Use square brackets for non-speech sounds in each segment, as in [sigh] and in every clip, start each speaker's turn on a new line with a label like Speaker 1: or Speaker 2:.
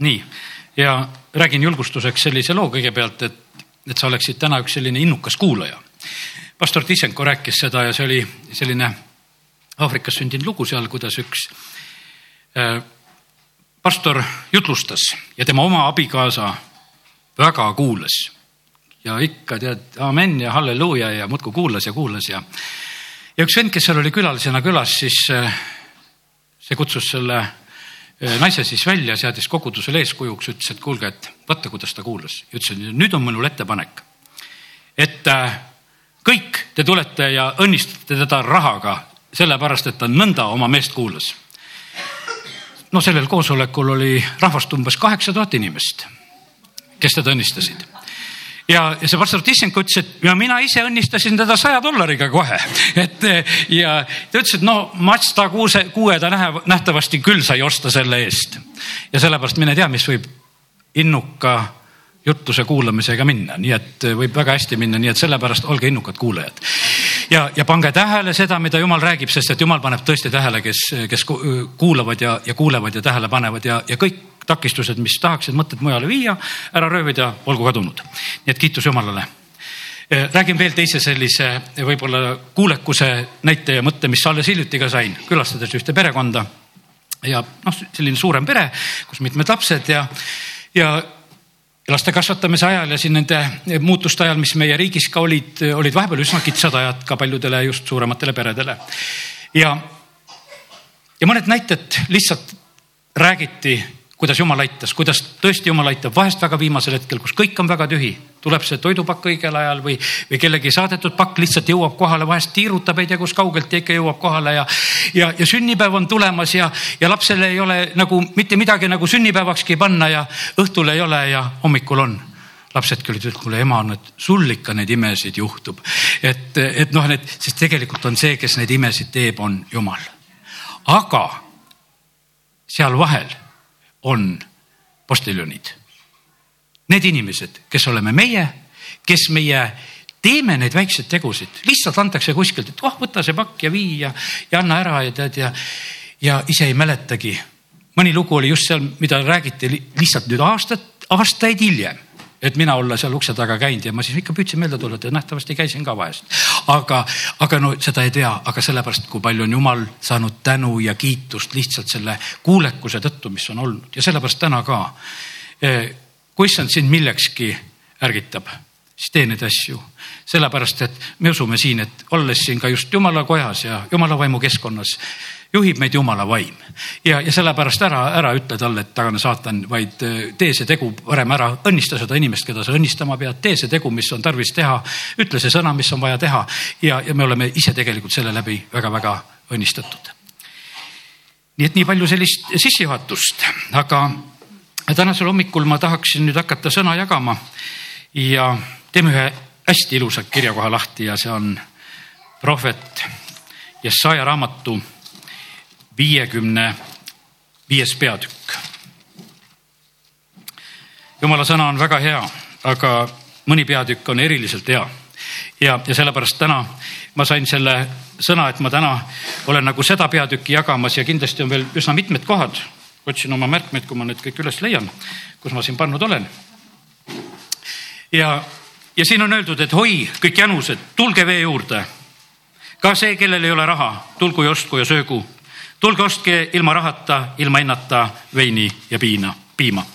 Speaker 1: nii, ja räägin julgustuseks sellise loo kõigepealt, et, et sa oleksid täna üks selline innukas kuulaja. pastor Tissenko rääkis seda ja see oli selline Aafrikas sündinud lugu seal, kuidas üks äh, pastor jutlustas ja tema oma abikaasa väga kuulas. ja ikka tead, amen ja halleluuja ja muudkui kuulas ja kuulas ja, ja üks vend, kes seal oli külalisena külas, siis äh, see kutsus selle naise siis välja, seadis kogudusele eeskujuks, ütles, et kuulge, et vaata, kuidas ta kuulas. ütles, et nüüd on minul ettepanek, et äh, kõik te tulete ja õnnistate teda rahaga, sellepärast et ta nõnda oma meest kuulas. no sellel koosolekul oli rahvast umbes kaheksa tuhat inimest, kes teda õnnistasid ja, ja see pastor Tissenko ütles, et ja mina ise õnnistasin teda saja dollariga kohe. [laughs] et ja ta ütles, et no Mazda kuuse, kuue ta nähe, nähtavasti küll sai osta selle eest. ja sellepärast mine tea, mis võib innuka jutluse kuulamisega minna, nii et võib väga hästi minna, nii et sellepärast olge innukad kuulajad. ja, ja pange tähele seda, mida jumal räägib, sest et jumal paneb tõesti tähele, kes, kes kuulavad ja, ja kuulevad ja tähele panevad ja, ja kõik takistused, mis tahaksid mõtted mujale viia, ära röövida, olgu kadunud. nii et kiitus Jumalale. räägin veel teise sellise võib-olla kuulekuse näite ja mõtte, mis alles hiljuti ka sain, külastades ühte perekonda. ja noh, selline suurem pere, kus mitmed lapsed ja, ja laste kasvatamise ajal ja siin nende muutuste ajal, mis meie riigis ka olid, olid vahepeal üsna kitsad ajad ka paljudele just suurematele peredele. ja, ja mõned näited lihtsalt räägiti kuidas jumal aitas, kuidas tõesti jumal aitab, vahest väga viimasel hetkel, kus kõik on väga tühi, tuleb see toidupakk õigel ajal või, või kellegi saadetud pakk lihtsalt jõuab kohale, vahest tiirutab ei tea kus kaugelt ja ikka jõuab kohale ja, ja, ja sünnipäev on tulemas ja, ja lapsele ei ole nagu mitte midagi nagu sünnipäevakski panna ja õhtul ei ole ja hommikul on lapsedki olid öelnud, kuule ema, et sul ikka neid imesid juhtub. et, et noh, need, sest tegelikult on see, kes neid imesid teeb, on jumal. aga seal vahel on postiljonid. Need inimesed, kes oleme meie, kes meie teeme neid väikseid tegusid, lihtsalt antakse kuskilt, et oh, võta see pakk ja vii ja, ja anna ära ja tead ja, ja ise ei mäletagi. mõni lugu oli just seal, mida räägiti lihtsalt nüüd aastat, aastaid hiljem et mina olla seal ukse taga käinud ja ma siis ikka püüdsin meelde tuletada, nähtavasti käisin ka vahest. Aga, aga no seda ei tea, aga sellepärast, kui palju on jumal saanud tänu ja kiitust lihtsalt selle kuulekuse tõttu, mis on olnud ja sellepärast täna ka. Eh, kui issand sind millekski ärgitab, siis tee neid asju. sellepärast, et me usume siin, et olles siin ka just jumala kojas ja jumala vaimu keskkonnas juhib meid jumala vaim ja, ja sellepärast ära, ära ütle talle, et tagane saatan, vaid äh, tee see tegu parem ära, õnnista seda inimest, keda sa õnnistama pead, tee see tegu, mis on tarvis teha, ütle see sõna, mis on vaja teha ja, ja me oleme ise tegelikult selle läbi väga-väga õnnistatud. nii et nii palju sellist sissejuhatust, aga tänasel hommikul ma tahaksin nüüd hakata sõna jagama ja teeme ühe hästi ilusa kirjakoha lahti ja see on prohvet Jesaja raamatu viiekümne viies peatükk. jumala sõna on väga hea, aga mõni peatükk on eriliselt hea. ja, ja sellepärast täna ma sain selle sõna, et ma täna olen nagu seda peatükki jagamas ja kindlasti on veel üsna mitmed kohad. otsin oma märkmeid, kui ma need kõik üles leian, kus ma siin pannud olen. ja, ja siin on öeldud, et oi, kõik janused, tulge vee juurde. ka see, kellel ei ole raha, tulgu ja ostku ja söögu tulge ostke ilma rahata, ilma hinnata veini ja piina, piima,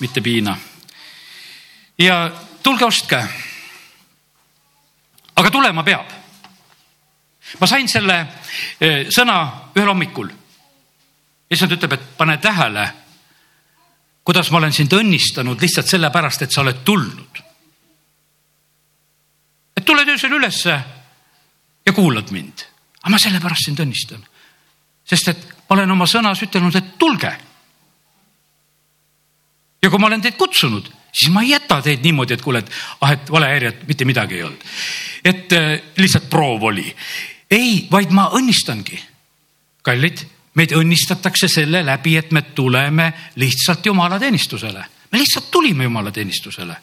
Speaker 1: mitte piina. ja tulge ostke. aga tulema peab. ma sain selle eh, sõna ühel hommikul. issand ütleb, et pane tähele, kuidas ma olen sind õnnistanud lihtsalt sellepärast, et sa oled tulnud. et tuled öösel ülesse ja kuulad mind, aga ma sellepärast sind õnnistan sest et ma olen oma sõnas ütelnud, et tulge. ja kui ma olen teid kutsunud, siis ma ei jäta teid niimoodi, et kuule, et ah, et valehäiret mitte midagi ei olnud. et äh, lihtsalt proov oli. ei, vaid ma õnnistangi. kallid, meid õnnistatakse selle läbi, et me tuleme lihtsalt jumalateenistusele. me lihtsalt tulime jumalateenistusele.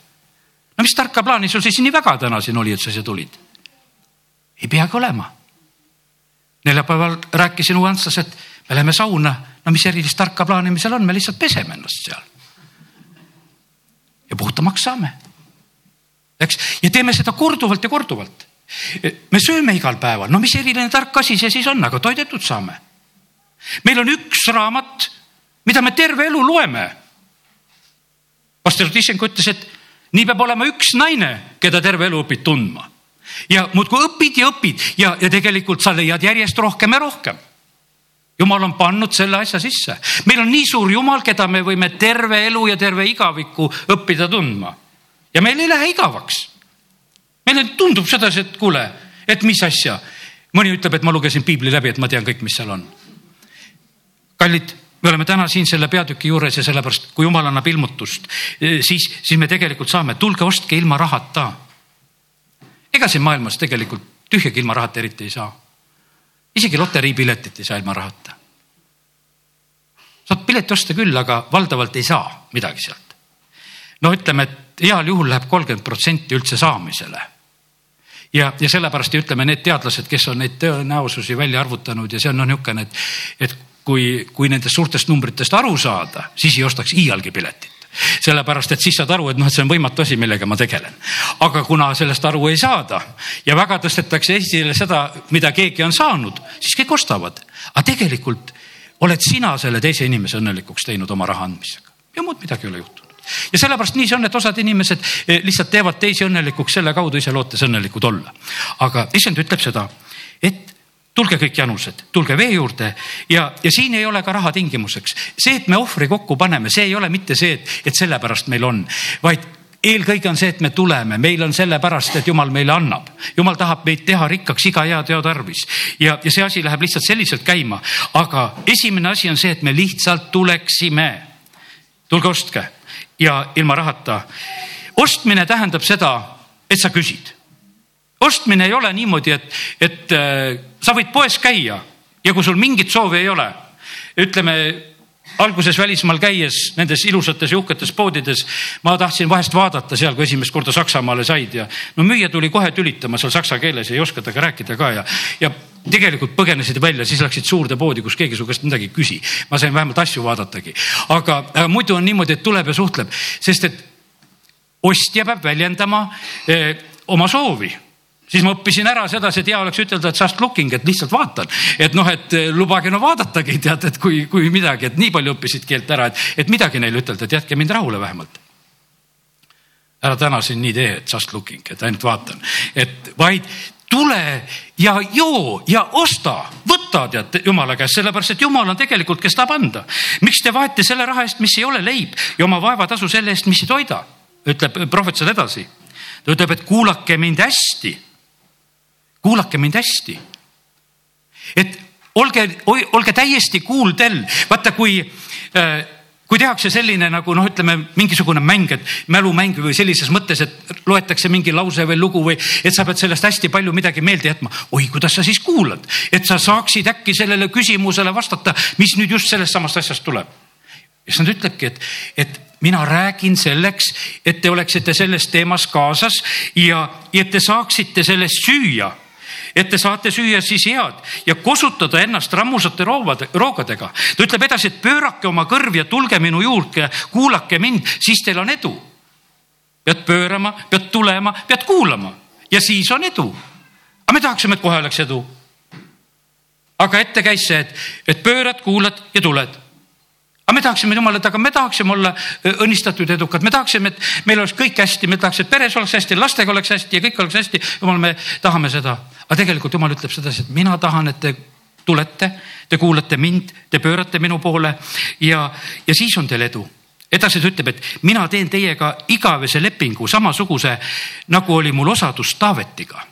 Speaker 1: no mis tarka plaani sul siis nii väga täna siin oli, et sa siia tulid? ei peagi olema neljapäeval rääkisin Uantsas, et me läheme sauna, no mis erilist tarka plaani meil seal on, me lihtsalt peseme ennast seal. ja puhtamaks saame. eks, ja teeme seda korduvalt ja korduvalt. me sööme igal päeval, no mis eriline tark asi see siis on, aga toidetud saame. meil on üks raamat, mida me terve elu loeme. pastor Tissenko ütles, et nii peab olema üks naine, keda terve elu õpid tundma ja muudkui õpid ja õpid ja, ja tegelikult sa leiad järjest rohkem ja rohkem jumal on pannud selle asja sisse. meil on nii suur jumal, keda me võime terve elu ja terve igaviku õppida tundma. ja meil ei lähe igavaks. meile tundub sedasi, et kuule, et mis asja. mõni ütleb, et ma lugesin piibli läbi, et ma tean kõik, mis seal on. kallid, me oleme täna siin selle peatüki juures ja sellepärast, kui jumal annab ilmutust, eh, siis, siis me tegelikult saame, tulge ostke ilma rahata. Ega siin maailmas tegelikult tühjagi ilma rahata eriti ei saa isegi loteriipiletit ei saa ilma rahata. saad pileti osta küll, aga valdavalt ei saa midagi sealt. no ütleme, et heal juhul läheb kolmkümmend protsenti üldse saamisele. ja, ja sellepärast ja ütleme, need teadlased, kes on neid tõenäosusi välja arvutanud ja see on noh, niisugune, et, et kui, kui nendest suurtest numbritest aru saada, siis ei ostaks iialgi piletit sellepärast et siis saad aru, et noh, et see on võimatu asi, millega ma tegelen. aga kuna sellest aru ei saada ja väga tõstetakse esile seda, mida keegi on saanud, siis kõik ostavad. aga tegelikult oled sina selle teise inimese õnnelikuks teinud oma raha andmisega ja muud midagi ei ole juhtunud ja sellepärast nii see on, et osad inimesed eh, lihtsalt teevad teisi õnnelikuks selle kaudu, ise lootes õnnelikud olla. aga issand ütleb seda, et tulge kõik janused, tulge vee juurde ja, ja siin ei ole ka raha tingimuseks. see, et me ohvri kokku paneme, see ei ole mitte see, et, et sellepärast meil on, vaid eelkõige on see, et me tuleme, meil on sellepärast, et jumal meile annab. jumal tahab meid teha rikkaks iga hea teo tarvis ja, ja see asi läheb lihtsalt selliselt käima. aga esimene asi on see, et me lihtsalt tuleksime. tulge ostke ja ilma rahata. ostmine tähendab seda, et sa küsid ostmine ei ole niimoodi, et, et äh, sa võid poes käia ja kui sul mingit soovi ei ole, ütleme alguses välismaal käies nendes ilusates ja uhketes poodides, ma tahtsin vahest vaadata seal, kui esimest korda Saksamaale said ja no müüja tuli kohe tülitama seal saksa keeles ei oska temaga rääkida ka ja, ja tegelikult põgenesid välja, siis läksid suurde poodi, kus keegi su käest midagi ei küsi. ma sain vähemalt asju vaadatagi, aga, aga muidu on niimoodi, et tuleb ja suhtleb, sest et ostja peab väljendama eh, oma soovi siis ma õppisin ära sedasi, et hea oleks ütelda, et just looking, et lihtsalt vaatan. et noh, et eh, lubage no vaadatagi, tead, et kui, kui midagi, et nii palju õppisid keelt ära, et, et midagi neile ütelda, et jätke mind rahule vähemalt. ära täna siin nii tee, et just looking, et ainult vaatan, et vaid tule ja joo ja osta, võta tead jumala käest, sellepärast et jumal on tegelikult, kes tahab anda. miks te vaete selle raha eest, mis ei ole leib ja oma vaevatasu selle eest, mis ei toida, ütleb prohvet seal edasi. ta ütleb, et kuulake mind hästi kuulake mind hästi. et olge, olge täiesti kuuldel, vaata kui äh, kui tehakse selline nagu noh, ütleme mingisugune mäng, et mälumäng või sellises mõttes, et loetakse mingi lause või lugu või et sa pead sellest hästi palju midagi meelde jätma. oi, kuidas sa siis kuulad, et sa saaksid äkki sellele küsimusele vastata, mis nüüd just sellest samast asjast tuleb. nad ütlebki, et, et mina räägin selleks, et te oleksite selles teemas kaasas ja, ja et te saaksite sellest süüa et te saate süüa siis head ja kosutada ennast rammusate roovade, roogadega. ta ütleb edasi, et pöörake oma kõrv ja tulge minu juurde, kuulake mind, siis teil on edu. pead pöörama, pead tulema, pead kuulama ja siis on edu. aga me tahaksime, et kohe oleks edu. aga ette käis see, et, et pöörad, kuulad ja tuled aga me tahaksime jumalat, aga me tahaksime olla õnnistatud, edukad, me tahaksime, et meil oleks kõik hästi, me tahaks, et peres oleks hästi, lastega oleks hästi ja kõik oleks hästi. jumal, me tahame seda aga tegelikult jumal ütleb sedasi, et mina tahan, et te tulete, te kuulate mind, te pöörate minu poole ja, ja siis on teil edu edasi ta ütleb, et mina teen teiega igavese lepingu, samasuguse nagu oli mul osadus Taavetiga.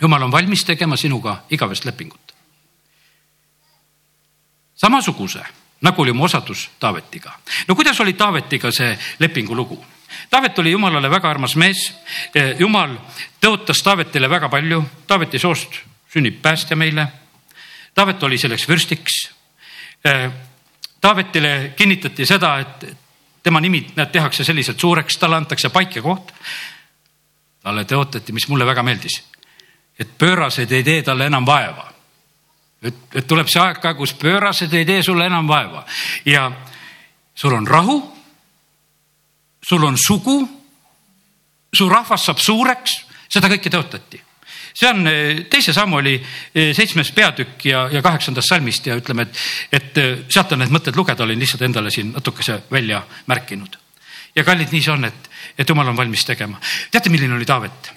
Speaker 1: jumal on valmis tegema sinuga igavest lepingut. Samasuguse nagu oli mu osadus Taavetiga. no kuidas oli Taavetiga see lepingu lugu? Taavet oli jumalale väga armas mees. Eh, jumal tõotas Taavetile väga palju. Taaveti soost sünnib päästja meile. Taavet oli selleks vürstiks. Eh, Taavetile kinnitati seda, et tema nimi, näed, tehakse selliselt suureks, talle antakse paik ja koht. talle tõotati, mis mulle väga meeldis, et pöörased ei tee talle enam vaeva. Et, et tuleb see aeg ka, kus pöörased ei tee sulle enam vaeva ja sul on rahu. sul on sugu. su rahvas saab suureks, seda kõike tõotati see on eh, teise Samuli eh, seitsmes peatükk ja, ja kaheksandast salmist ja ütleme, et, et eh, sealt on need mõtted lugeda, olin lihtsalt endale siin natukese välja märkinud. ja kallid, nii see on, et, et jumal on valmis tegema. teate, milline oli Taavet?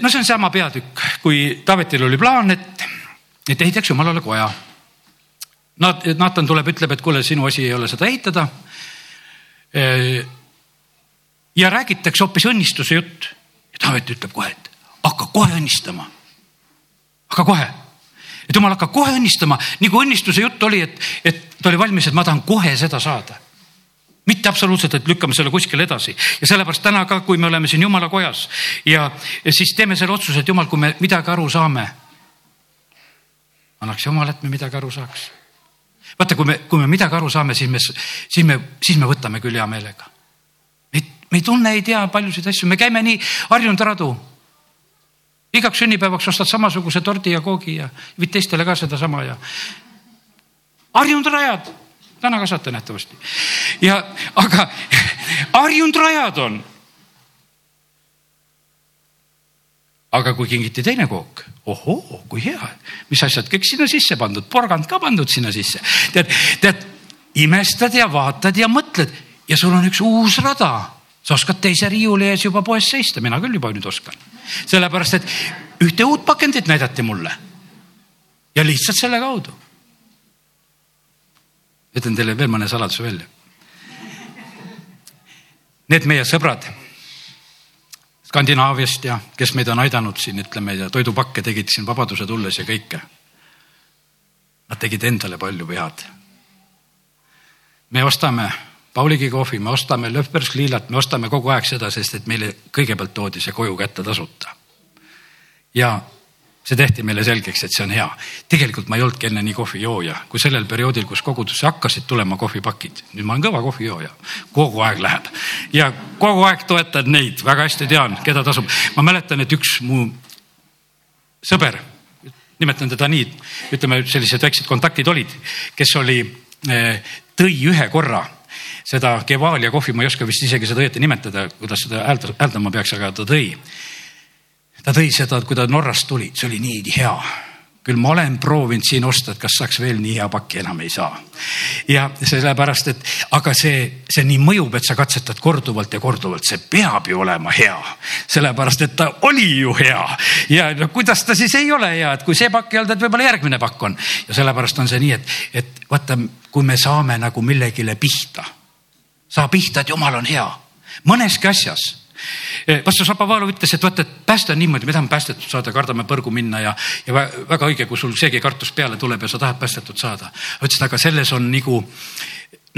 Speaker 1: no see on sama peatükk, kui Taavetil oli plaan, et, et ehitaks jumalale koja. Naat-, Naatan tuleb, ütleb, et kuule, sinu asi ei ole seda ehitada. ja räägitakse hoopis õnnistuse jutt ja Taavet ütleb kohe, et hakka kohe õnnistama. hakka kohe, et jumal hakkab kohe õnnistama, nagu õnnistuse jutt oli, et, et ta oli valmis, et ma tahan kohe seda saada mitte absoluutselt, et lükkame selle kuskile edasi ja sellepärast täna ka, kui me oleme siin jumala kojas ja, ja siis teeme selle otsuse, et jumal, kui me midagi aru saame. Annaks jumal, et me midagi aru saaks. vaata, kui me, kui me midagi aru saame, siis me, siis me, siis me võtame küll hea meelega. me, ei tunne, ei tea paljusid asju, me käime nii harjunud radu igaks sünnipäevaks ostad samasuguse tordi ja koogi ja viid teistele ka sedasama ja harjunud rajad, täna ka saate nähtavasti. ja aga [laughs] harjunud rajad on. Aga kui kingiti teine kook, ohoo, kui hea, mis asjad kõik sinna sisse pandud, porgand ka pandud sinna sisse. tead, tead, imestad ja vaatad ja mõtled ja sul on üks uus rada. sa oskad teise riiuli ees juba poes seista, mina küll juba nüüd oskan sellepärast et ühte uut pakendit näidati mulle. ja lihtsalt selle kaudu. ütlen teile veel mõne saladuse välja. Need meie sõbrad Skandinaaviast ja kes meid on aidanud siin, ütleme ja toidupakke tegid siin Vabaduse tulles ja kõike. Nad tegid endale palju head. me ostame Pauligi kohvi, me ostame Löfbergs liilat, me ostame kogu aeg seda, sest et meile kõigepealt toodi see koju kätte tasuta. ja see tehti meile selgeks, et see on hea. tegelikult ma ei olnudki enne nii kohvijooja, kui sellel perioodil, kus kogudusse hakkasid tulema kohvipakid. nüüd ma olen kõva kohvijooja, kogu aeg läheb ja kogu aeg toetan neid, väga hästi tean, keda tasub. ma mäletan, et üks mu sõber, nimetan teda nii, ütleme, sellised väiksed kontaktid olid, kes oli, eh, tõi ühe korra seda Gevalia kohvi, ma ei oska vist isegi seda õieti nimetada, kuidas seda häälda, hääldama peaks, aga ta tõi. Ta tõi seda, kui ta Norrast tuli, see oli nii hea. Küll ma olen proovinud siin osta, et kas saaks veel nii hea pakki, enam ei saa. ja sellepärast, et aga see, see nii mõjub, et sa katsetad korduvalt ja korduvalt, see peab ju olema hea. sellepärast, et ta oli ju hea. Ja no kuidas ta siis ei ole hea, et kui see pakk ei olnud, et võib-olla järgmine pakk on. Ja sellepärast on see nii, et, et vaata, kui me saame nagu millegile pihta. Saa pihta, et jumal on hea. Mõneski asjas pastor Šapovalov ütles, et vaata, et pääste on niimoodi, me tahame päästetud saada, kardame põrgu minna ja, ja väga õige, kui sul seegi kartus peale tuleb ja sa tahad päästetud saada. ütles, aga selles on nagu,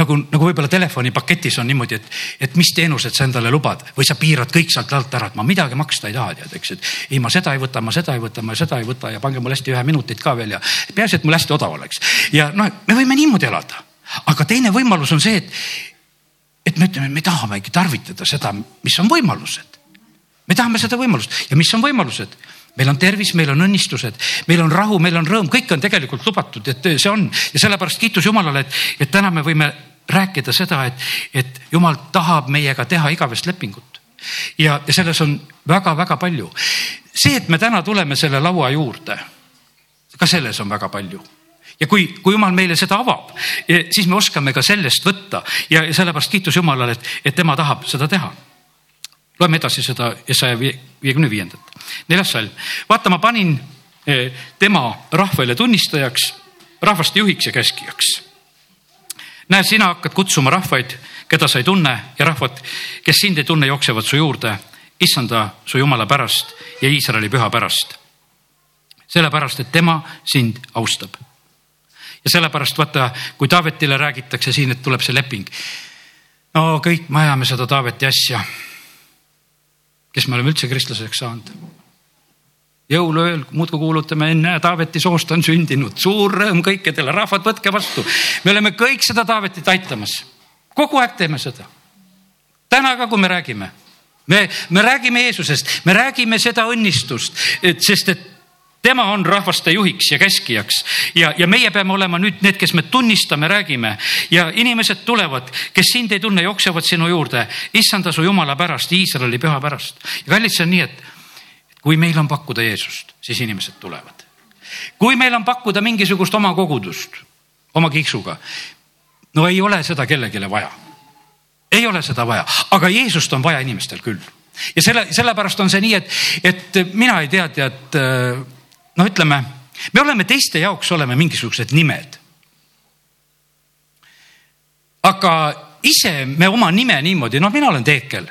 Speaker 1: nagu, nagu võib-olla telefonipaketis on niimoodi, et, et mis teenused sa endale lubad või sa piirad kõik sealt alt ära, et ma midagi maksta ei taha, tead, eks, et ei, ma seda ei võta, ma seda ei võta, ma seda ei võta ja pange mulle hästi ühe minutit ka veel ja peaasi, et mul hästi odav oleks. ja noh, me võime niimoodi elada, aga teine võimalus on see, et et me ütleme, me tahamegi tarvitada seda, mis on võimalused. me tahame seda võimalust ja mis on võimalused? meil on tervis, meil on õnnistused, meil on rahu, meil on rõõm, kõik on tegelikult lubatud, et see on ja sellepärast kiitus Jumalale, et, et täna me võime rääkida seda, et, et Jumal tahab meiega teha igavest lepingut. ja, ja selles on väga-väga palju. see, et me täna tuleme selle laua juurde, ka selles on väga palju ja kui, kui jumal meile seda avab, siis me oskame ka sellest võtta ja sellepärast kiitus Jumalale, et, et tema tahab seda teha. loeme edasi seda saja viiekümne viiendat, neljas salm. vaata, ma panin eh, tema rahvale tunnistajaks, rahvaste juhiks ja käskijaks. näe, sina hakkad kutsuma rahvaid, keda sa ei tunne ja rahvad, kes sind ei tunne, jooksevad su juurde, issanda su jumala pärast ja Iisraeli püha pärast. sellepärast, et tema sind austab ja sellepärast vaata, kui Taavetile räägitakse siin, et tuleb see leping. no kõik me ajame seda Taaveti asja. kes me oleme üldse kristlaseks saanud? jõuluööl muudkui kuulutame, enne Taaveti soost on sündinud, suur rõõm kõikidele, rahvad, võtke vastu. me oleme kõik seda Taavetit aitamas, kogu aeg teeme seda. täna ka, kui me räägime, me, me räägime Jeesusest, me räägime seda õnnistust, et sest et tema on rahvaste juhiks ja käskijaks ja, ja meie peame olema nüüd need, kes me tunnistame, räägime ja inimesed tulevad, kes sind ei tunne, jooksevad sinu juurde. issanda su jumala pärast, Iisraeli püha pärast. ja kallid, see on nii, et kui meil on pakkuda Jeesust, siis inimesed tulevad. kui meil on pakkuda mingisugust oma kogudust oma kiksuga, no ei ole seda kellelegi vaja. ei ole seda vaja, aga Jeesust on vaja inimestel küll ja selle, sellepärast on see nii, et, et mina ei tea, tead noh, ütleme, me oleme teiste jaoks, oleme mingisugused nimed. aga ise me oma nime niimoodi, noh, mina olen Teekel.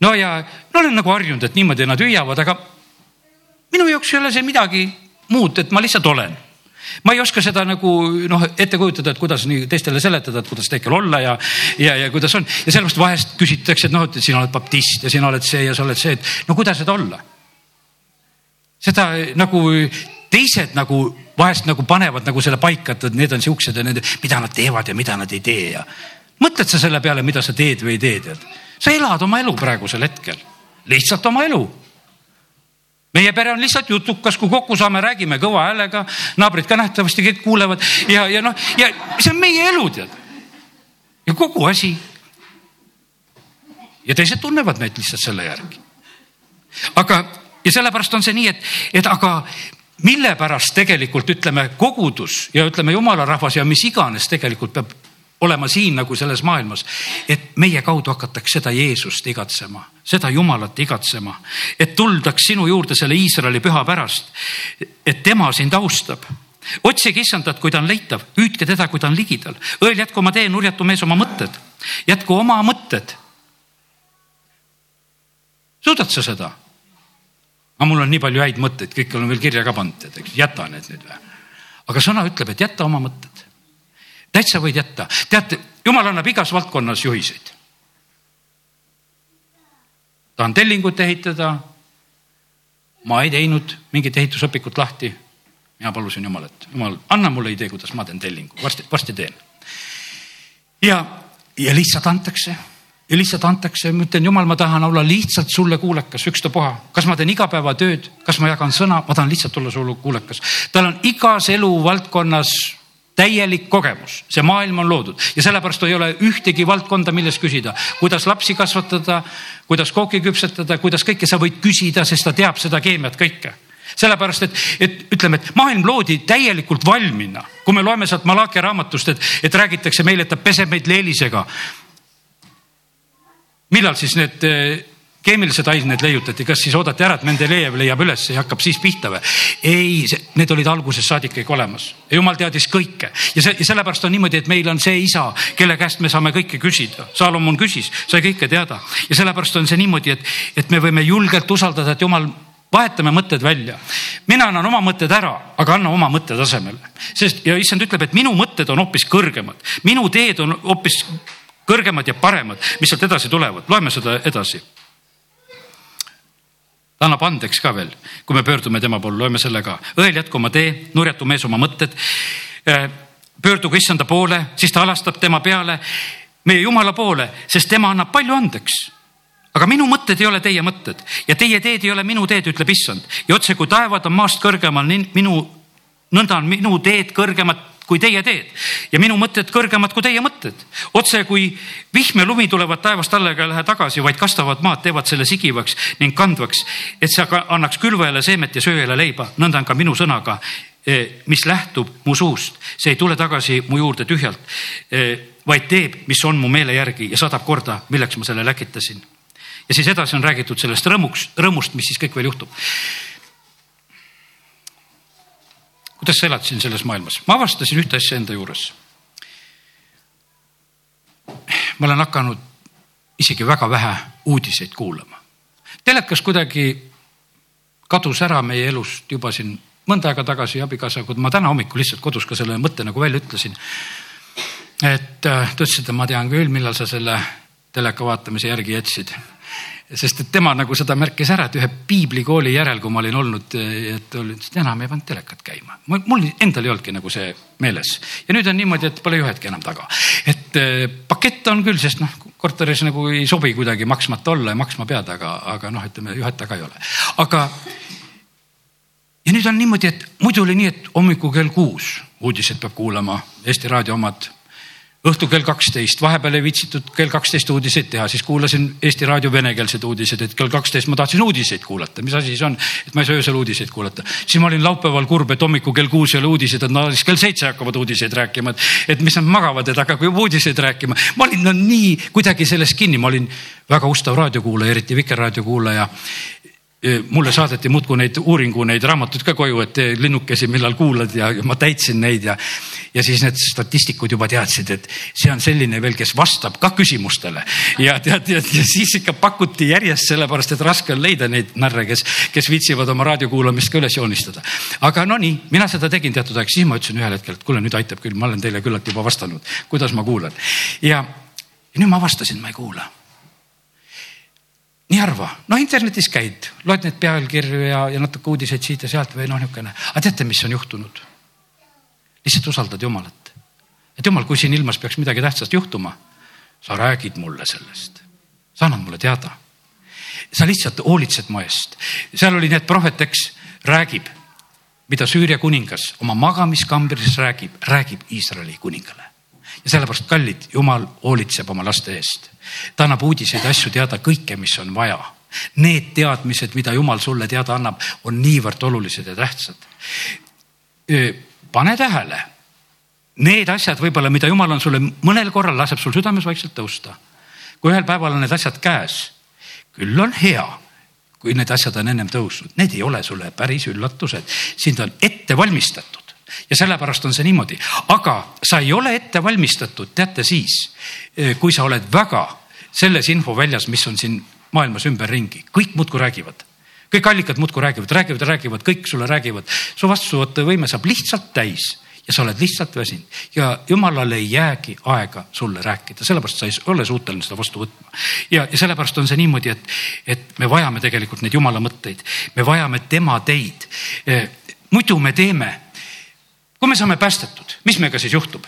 Speaker 1: no ja no olen nagu harjunud, et niimoodi nad hüüavad, aga minu jaoks ei ole see midagi muud, et ma lihtsalt olen ma ei oska seda nagu noh, ette kujutada, et kuidas nii teistele seletada, et kuidas Teekel olla ja, ja, ja kuidas on ja sellepärast vahest küsitakse, et noh, et sina oled baptist ja sina oled see ja sa oled see, et no kuidas seda olla seda nagu teised nagu vahest nagu panevad nagu selle paika, et need on siuksed ja need, mida nad teevad ja mida nad ei tee ja. mõtled sa selle peale, mida sa teed või ei tee, tead? sa elad oma elu praegusel hetkel, lihtsalt oma elu meie pere on lihtsalt jutukas, kui kokku saame, räägime kõva häälega, naabrid ka nähtavasti kõik kuulevad ja, ja noh, ja see on meie elu, tead. ja kogu asi. ja teised tunnevad meid lihtsalt selle järgi. aga ja sellepärast on see nii, et, et aga mille pärast tegelikult ütleme kogudus ja ütleme jumala rahvas ja mis iganes tegelikult peab olema siin nagu selles maailmas, et meie kaudu hakatakse seda Jeesust igatsema, seda Jumalat igatsema, et tuldaks sinu juurde selle Iisraeli püha pärast. et tema sind austab otsige issandat, kui ta on leitav, hüüdke teda, kui ta on ligidal. õel jätku oma tee, nurjatu mees oma mõtted, jätku oma mõtted. suudad sa seda? Aga mul on nii palju häid mõtteid, kõik olen veel kirja ka pannud, et eks jäta need nüüd või. aga sõna ütleb, et jäta oma mõtted. täitsa võid jätta, teate, jumal annab igas valdkonnas juhiseid. tahan tellingut ehitada. ma ei teinud mingit ehitusõpikut lahti. mina palusin Jumalat, Jumal, anna mulle idee, kuidas ma teen tellingu, varsti, varsti teen. ja, ja lihtsalt antakse ja lihtsalt antakse, ma ütlen, jumal, ma tahan olla lihtsalt sulle kuulekas, ükstapuha, kas ma teen igapäevatööd, kas ma jagan sõna, ma tahan lihtsalt olla sulle kuulekas. tal on igas eluvaldkonnas täielik kogemus, see maailm on loodud. Ja sellepärast ei ole ühtegi valdkonda, milles küsida, kuidas lapsi kasvatada, kuidas kooki küpsetada, kuidas kõike. Sa võid küsida, sest ta teab seda keemiat kõike. Sellepärast, et, et ütleme, et maailm loodi täielikult valmina. kui me loeme sealt Malachi raamatust, et, et räägitakse meile, et ta peseb meid leelisega millal siis need eh, keemilised ained leiutati, kas siis oodati ära, et Mendelejev leiab üles ja hakkab siis pihta või? ei, need olid algusest saadik kõik olemas jumal teadis kõike ja see ja sellepärast on niimoodi, et meil on see isa, kelle käest me saame kõike küsida. Salomon küsis, sai kõike teada ja sellepärast on see niimoodi, et, et me võime julgelt usaldada, et jumal vahetame mõtted välja. mina annan oma mõtted ära, aga anna oma mõtted asemele, sest ja issand ütleb, et minu mõtted on hoopis kõrgemad, minu teed on hoopis kõrgemad ja paremad, mis sealt edasi tulevad, loeme seda edasi. ta annab andeks ka veel, kui me pöördume tema poole, loeme selle ka. õel jätku oma tee, nurjatu mees oma mõtted. Äh, pöörduge issanda poole, siis ta alastab tema peale, meie jumala poole, sest tema annab palju andeks aga minu mõtted ei ole teie mõtted ja teie teed ei ole minu teed, ütleb issand. ja otse kui taevad on maast kõrgemal, minu, nõnda on minu teed kõrgemad kui teie teed ja minu mõtted kõrgemad kui teie mõtted. otse kui vihm ja lumi tulevad taevast alla ega lähe tagasi, vaid kastavad maad, teevad selle sigivaks ning kandvaks, et see annaks külvajale seemet ja sööjale leiba, nõnda on ka minu sõnaga, eh, mis lähtub mu suust, see ei tule tagasi mu juurde tühjalt, eh, vaid teeb, mis on mu meele järgi ja saadab korda, milleks ma selle läkitasin. ja siis edasi on räägitud sellest rõõmuks, rõõmust, mis siis kõik veel juhtub kuidas sa elad siin selles maailmas? ma avastasin ühte asja enda juures. ma olen hakanud isegi väga vähe uudiseid kuulama. telekas kuidagi kadus ära meie elust juba siin mõnda aega tagasi abikaasa, kui ma täna hommikul lihtsalt kodus ka selle mõtte nagu välja ütlesin. et äh, ta ütles, et ma tean küll, millal sa selle teleka vaatamise järgi jätsid sest et tema nagu seda märkis ära, et ühe piiblikooli järel, kui ma olin olnud, et oli, enam ei pannud telekat käima. mul endal ei olnudki nagu see meeles ja nüüd on niimoodi, et pole juhetki enam taga. et eh, pakett on küll, sest noh, korteris nagu ei sobi kuidagi maksmata olla ja maksma pead, aga, aga noh, ütleme juhet taga ei ole. aga ja nüüd on niimoodi, et muidu oli nii, et hommikul kell kuus uudised peab kuulama, Eesti Raadio omad õhtul kell kaksteist, vahepeal ei viitsitud kell kaksteist uudiseid teha, siis kuulasin Eesti Raadio venekeelsed uudised, et kell kaksteist ma tahtsin uudiseid kuulata, mis asi see on, et ma ei saa öösel uudiseid kuulata. siis ma olin laupäeval kurb, et hommikul kell kuus ei ole uudised, et no siis kell seitse hakkavad uudiseid rääkima, et, et mis nad magavad, et hakake uudiseid rääkima. ma olin no nii kuidagi sellest kinni, ma olin väga ustav raadiokuulaja, eriti Vikerraadio kuulaja mulle saadeti muudkui neid uuringu, neid raamatuid ka koju, et linnukesi, millal kuulad ja ma täitsin neid ja, ja siis need statistikud juba teadsid, et see on selline veel, kes vastab ka küsimustele. ja tead, ja, ja siis ikka pakuti järjest sellepärast, et raske on leida neid narre, kes, kes viitsivad oma raadiokuulamist ka üles joonistada. aga no nii, mina seda tegin teatud aeg, siis ma ütlesin ühel hetkel, et kuule, nüüd aitab küll, ma olen teile küllalt juba vastanud, kuidas ma kuulan. ja, ja nüüd ma avastasin, ma ei kuula nii harva, noh internetis käid, loed neid pealkirju ja, ja natuke uudiseid siit ja sealt või noh, niisugune, aga teate, mis on juhtunud? lihtsalt usaldad Jumalat. et Jumal, kui siin ilmas peaks midagi tähtsat juhtuma, sa räägid mulle sellest, sa annad mulle teada. sa lihtsalt hoolitsed mu eest, seal oli nii, et prohvet, eks räägib, mida Süüria kuningas oma magamiskambris räägib, räägib Iisraeli kuningale ja sellepärast, kallid, Jumal hoolitseb oma laste eest. ta annab uudiseid, asju teada, kõike, mis on vaja. Need teadmised, mida Jumal sulle teada annab, on niivõrd olulised ja tähtsad. pane tähele, need asjad võib-olla, mida Jumal on sulle mõnel korral laseb sul südames vaikselt tõusta. kui ühel päeval on need asjad käes, küll on hea kui need asjad on ennem tõusnud, need ei ole sulle päris üllatused, sind on ette valmistatud ja sellepärast on see niimoodi, aga sa ei ole ette valmistatud, teate siis, eh, kui sa oled väga selles infoväljas, mis on siin maailmas ümberringi, kõik muudkui räägivad. Kõik allikad muudkui räägivad, räägivad räägivad, kõik sulle räägivad. su vastuvõtuvõime saab lihtsalt täis ja sa oled lihtsalt väsinud. Ja jumalale ei jäägi aega sulle rääkida, sellepärast sa ei ole suuteline seda vastu võtma. ja, ja sellepärast on see niimoodi, et, et me vajame tegelikult neid jumala mõtteid, me vajame tema teid. Eh, muidu me teeme kui me saame päästetud, mis meiega siis juhtub?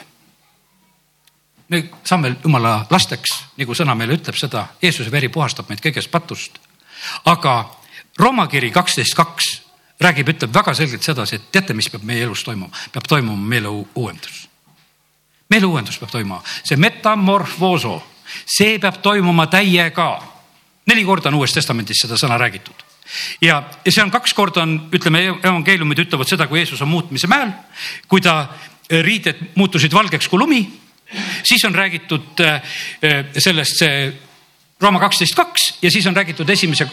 Speaker 1: me saame jumala lasteks, nagu sõna meile ütleb seda, Jeesuse veri puhastab meid kõigest patust. aga Rooma kiri kaksteist kaks räägib, ütleb väga selgelt sedasi, et teate, mis peab meie elus toimuma, peab toimuma meeleuuendus. meeleuuendus peab toimuma, see metamorfooso, see peab toimuma täiega. neli korda on Uues Testamendis seda sõna räägitud ja, ja see on kaks korda on, ütleme, evangeeliumid ütlevad seda, kui Jeesus on muutmise mäel, kui ta eh, riided muutusid valgeks kui lumi, siis on räägitud eh, eh, sellest see Rooma kaksteist kaks ja siis on räägitud esimese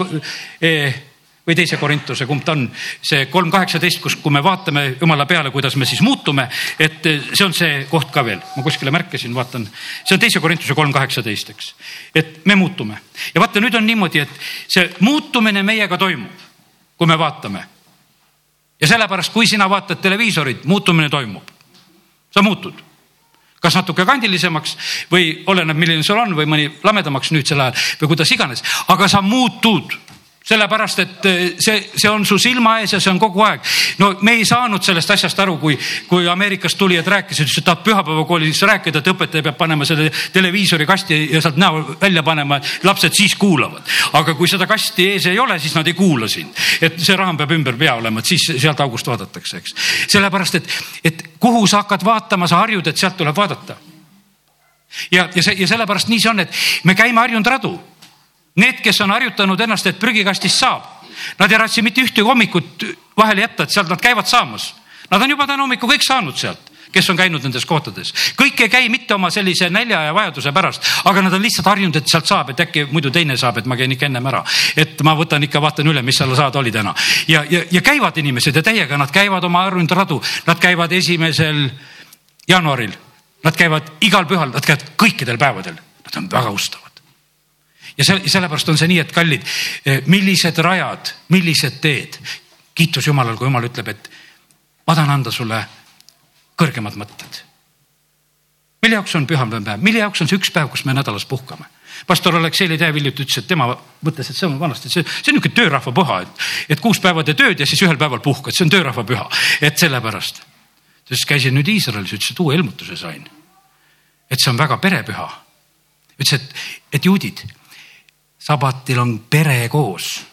Speaker 1: või teise Korintuse, kumb ta on, see kolm kaheksateist, kus, kui me vaatame jumala peale, kuidas me siis muutume, et see on see koht ka veel, ma kuskile märkasin, vaatan, see on teise Korintuse kolm kaheksateist, eks. et me muutume. Ja vaata, nüüd on niimoodi, et see muutumine meiega toimub, kui me vaatame. ja sellepärast, kui sina vaatad televiisorit, muutumine toimub, sa muutud. Kas natuke kandilisemaks või oleneb, milline sul on või mõni lamedamaks nüüdsel ajal või kuidas iganes, aga sa muutud sellepärast, et eh, see, see on su silma ees ja see on kogu aeg. no me ei saanud sellest asjast aru, kui, kui Ameerikast tulijad rääkisid, ütlesid, et tahab pühapäevakoolis rääkida, et õpetaja peab panema selle televiisori kasti ja sealt näo välja panema, lapsed siis kuulavad. aga kui seda kasti ees ei ole, siis nad ei kuula sind. et see raam peab ümber pea olema, et siis sealt august vaadatakse, eks. sellepärast, et, et kuhu sa hakkad vaatama, sa harjud, et sealt tuleb vaadata. ja, ja see ja sellepärast nii see on, et me käime harjunud radu Need, kes on harjutanud ennast, et prügikastist saab, nad ei ratsi mitte ühtegi hommikut vahele jätta, et sealt nad käivad saamas. Nad on juba täna hommikul kõik saanud sealt kes on käinud nendes kohtades. kõik ei käi mitte oma sellise nälja ja vajaduse pärast, aga nad on lihtsalt harjunud, et sealt saab, et äkki muidu teine saab, et ma käin ikka ennem ära. et ma võtan ikka, vaatan üle, mis seal saada oli täna. ja, ja, ja käivad inimesed ja täiega, nad käivad oma harjunud radu, nad käivad esimesel jaanuaril, nad käivad igal pühal, nad käivad kõikidel päevadel, nad on väga ustavad ja see, sellepärast on see nii, et kallid, eh, millised rajad, millised teed. kiitus Jumalale, kui Jumal ütleb, et ma tahan anda sulle kõrgemad mõtted. mille jaoks on pühapäev, mille jaoks on see üks päev, kus me nädalas puhkame? pastor Aleksei Ledev hiljuti ütles, et tema mõtles, et see on vanasti, see, see on niisugune töörahva püha, et, et kuus päeva tee tööd ja siis ühel päeval puhkad, see on töörahva püha, et sellepärast. siis käisin nüüd Iisraelis, ütles, et uue ilmutuse sain. et see on väga perepüha. ütles, et, et juudid sabatil on pere koos.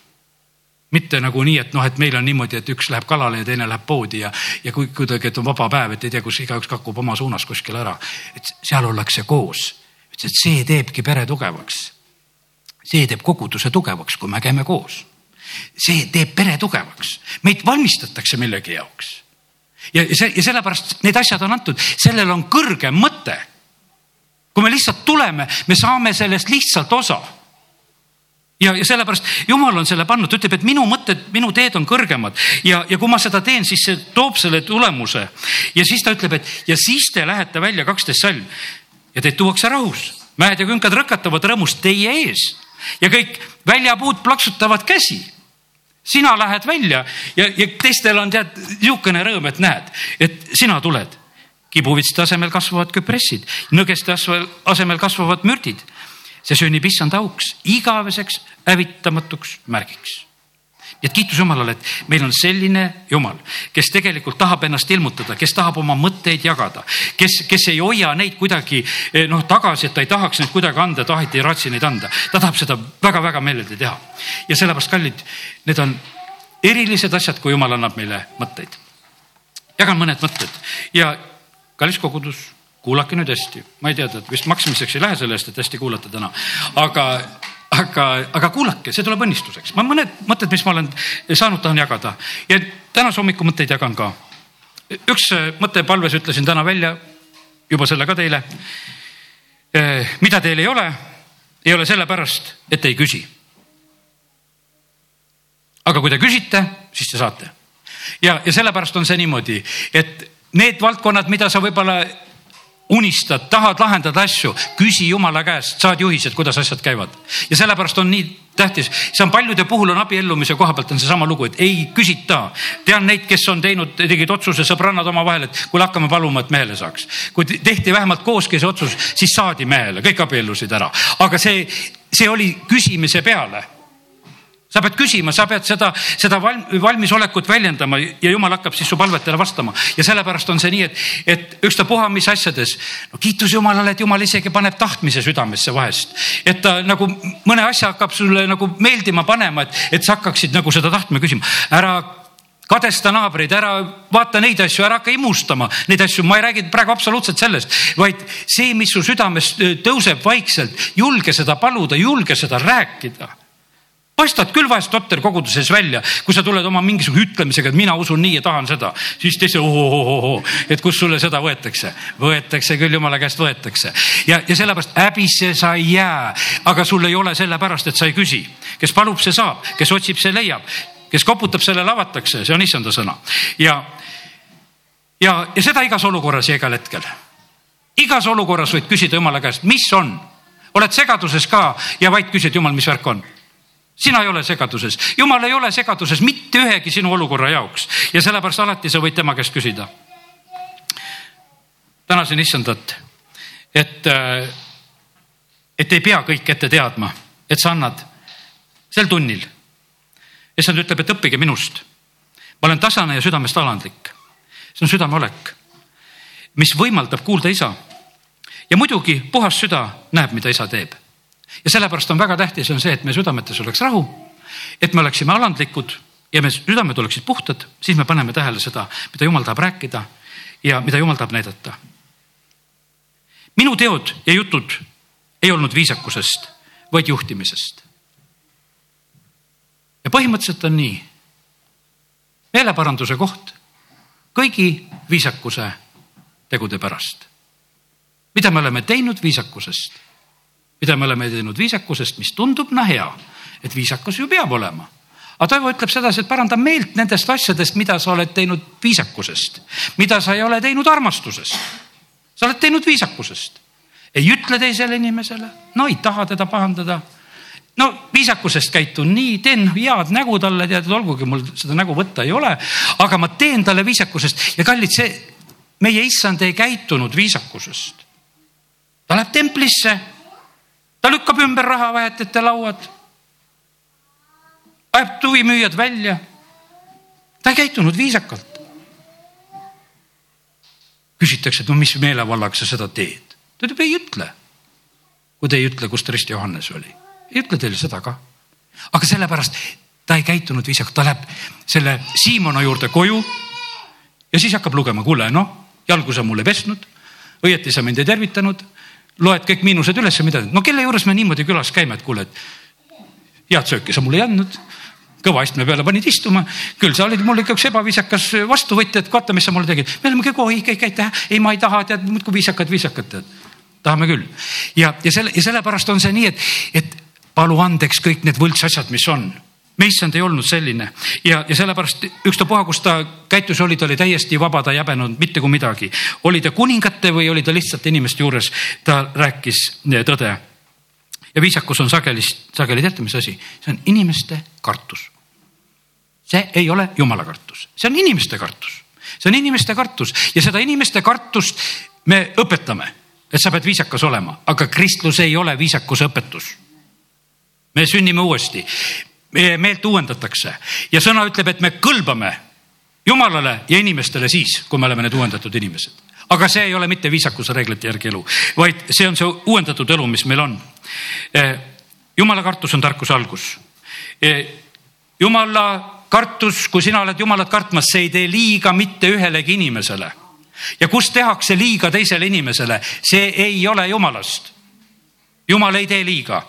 Speaker 1: mitte nagu nii, et noh, et meil on niimoodi, et üks läheb kalale ja teine läheb poodi ja, ja kui kuidagi, et on vaba päev, et ei tea, kus igaüks kakub oma suunas kuskil ära. et seal ollakse koos. ütles, et see teebki pere tugevaks. see teeb koguduse tugevaks, kui me käime koos. see teeb pere tugevaks, meid valmistatakse millegi jaoks. ja see ja sellepärast need asjad on antud, sellel on kõrgem mõte. kui me lihtsalt tuleme, me saame sellest lihtsalt osa ja, ja sellepärast jumal on selle pannud, ta ütleb, et minu mõtted, minu teed on kõrgemad ja, ja kui ma seda teen, siis see toob selle tulemuse. ja siis ta ütleb, et ja siis te lähete välja, kaksteist salm ja teid tuuakse rahus. mäed ja künkad rõkatavad rõõmust teie ees ja kõik väljapuud plaksutavad käsi sina lähed välja ja, ja teistel on tead niisugune rõõm, et näed, et sina tuled. kibuvitste asemel kasvavad küpressid, nõgeste asemel kasvavad mürdid see sünnib issand auks, igaveseks hävitamatuks märgiks. nii et kiitus Jumalale, et meil on selline Jumal, kes tegelikult tahab ennast ilmutada, kes tahab oma mõtteid jagada, kes, kes ei hoia neid kuidagi eh, noh tagasi, et ta ei tahaks neid kuidagi anda, taheti ei raatsi neid anda. ta tahab seda väga-väga meeleldi teha. ja sellepärast, kallid, need on erilised asjad, kui Jumal annab meile mõtteid. jagan mõned mõtted ja kallis kogudus kuulake nüüd hästi, ma ei tea, et vist maksmiseks ei lähe selle eest, et hästi kuulata täna, aga, aga, aga kuulake, see tuleb õnnistuseks. ma mõned mõtted, mis ma olen saanud, tahan jagada ja tänase hommiku mõtteid jagan ka. üks mõte palves ütlesin täna välja, juba selle ka teile. Eh, mida teil ei ole, ei ole sellepärast, et ei küsi. aga kui te küsite, siis te saate. ja, ja sellepärast on see niimoodi, et need valdkonnad, mida sa võib-olla unistad, tahad lahendada asju, küsi jumala käest, saad juhised, kuidas asjad käivad. ja sellepärast on nii tähtis, see on paljude puhul on abiellumise koha pealt on seesama lugu, et ei küsita. tean neid, kes on teinud, tegid otsuse sõbrannad omavahel, et kuule, hakkame paluma, et mehele saaks. kui tehti vähemalt kooski see otsus, siis saadi mehele, kõik abiellusid ära, aga see, see oli küsimise peale sa pead küsima, sa pead seda, seda valmisolekut väljendama ja jumal hakkab siis su palvetele vastama ja sellepärast on see nii, et, et ükstapuha mis asjades. no kiitus Jumalale, et Jumal isegi paneb tahtmise südamesse vahest, et ta nagu mõne asja hakkab sulle nagu meeldima panema, et, et sa hakkaksid nagu seda tahtma küsima. ära kadesta naabreid, ära vaata neid asju, ära hakka imustama neid asju, ma ei räägi praegu absoluutselt sellest, vaid see, mis su südames tõuseb vaikselt, julge seda paluda, julge seda rääkida paistad küll vahest totter koguduses välja, kui sa tuled oma mingisuguse ütlemisega, et mina usun nii ja tahan seda, siis teise ohohohohoo, et kus sulle seda võetakse. võetakse küll, jumala käest võetakse. Ja, ja sellepärast häbisse sa ei jää, aga sul ei ole sellepärast, et sa ei küsi. kes palub, see saab, kes otsib, see leiab, kes koputab, sellele avatakse, see on issanda sõna. Ja, ja, ja seda igas olukorras ja igal hetkel. igas olukorras võid küsida jumala käest, mis on? Oled segaduses ka ja vaid küsid, jumal, mis värk on sina ei ole segaduses, jumal ei ole segaduses mitte ühegi sinu olukorra jaoks ja sellepärast alati sa võid tema käest küsida. tänasin issandat, et, äh, et ei pea kõike ette teadma, et sa annad sel tunnil. issand ütleb, et õppige minust. ma olen tasane ja südamest alandlik. see on südameolek, mis võimaldab kuulda isa. ja muidugi puhas süda näeb, mida isa teeb ja sellepärast on väga tähtis, on see, et meie südametes oleks rahu, et me oleksime alandlikud ja me südamed oleksid puhtad, siis me paneme tähele seda, mida jumal tahab rääkida ja mida jumal tahab näidata. minu teod ja jutud ei olnud viisakusest, vaid juhtimisest. ja põhimõtteliselt on nii. meeleparanduse koht kõigi viisakuse tegude pärast. mida me oleme teinud viisakusest mida me oleme teinud viisakusest, mis tundub no hea, et viisakus ju peab olema. aga Toivo ütleb sedasi, et paranda meelt nendest asjadest, mida sa oled teinud viisakusest, mida sa ei ole teinud armastusest. sa oled teinud viisakusest. ei ütle teisele inimesele, no ei taha teda pahandada no viisakusest käitun nii, teen head nägu talle, tead, olgugi mul seda nägu võtta ei ole, aga ma teen talle viisakusest ja kallid, see meie issand ei käitunud viisakusest. ta läheb templisse ta lükkab ümber rahavahetite lauad. ajab tuvimüüjad välja. ta ei käitunud viisakalt. küsitakse, et no mis meelevallaga sa seda teed. ta ütleb, ei ütle. kui te ei ütle, kus Trist Johannes oli, ei ütle teile seda ka. aga sellepärast ta ei käitunud viisakalt, ta läheb selle Siimona juurde koju. ja siis hakkab lugema, kuule noh, jalgu sa mulle pesnud, õieti sa mind ei tervitanud, loed kõik miinused üles mida, no kelle juures me niimoodi külas käime, et kuule, et head sööki sa mulle ei andnud kõva istme peale panid istuma, küll sa olid mul ikka üks ebaviisakas vastuvõtja, et vaata, mis sa mulle tegid. me oleme kõik, oi, kõik aitäh, ei, ma ei taha, tead, muudkui viisakad, viisakad, tead. tahame küll. ja, ja selle, ja sellepärast on see nii, et, et palu andeks kõik need võltsasjad, mis on meissand ei olnud selline. Ja, ja sellepärast ükstapuha, kus ta käitus oli, ta oli täiesti vaba, ta ei häbenud mitte kui midagi. oli ta kuningate või oli ta lihtsalt inimeste juures, ta rääkis tõde. Ja viisakus on sageli, sageli teate, mis asi, see on inimeste kartus. see ei ole jumala kartus, see on inimeste kartus, see on inimeste kartus. Ja seda inimeste kartust me õpetame, et sa pead viisakas olema, aga kristlus ei ole viisakuse õpetus. me sünnime uuesti, meie meelt uuendatakse ja sõna ütleb, et me kõlbame jumalale ja inimestele siis, kui me oleme need uuendatud inimesed aga see ei ole mitte viisakuse reeglite järgi elu, vaid see on see uuendatud elu, mis meil on. Eh, jumala kartus on tarkuse algus. Eh, jumala kartus, kui sina oled jumalat kartmas, see ei tee liiga mitte ühelegi inimesele. ja kus tehakse liiga teisele inimesele, see ei ole jumalast. jumal ei tee liiga.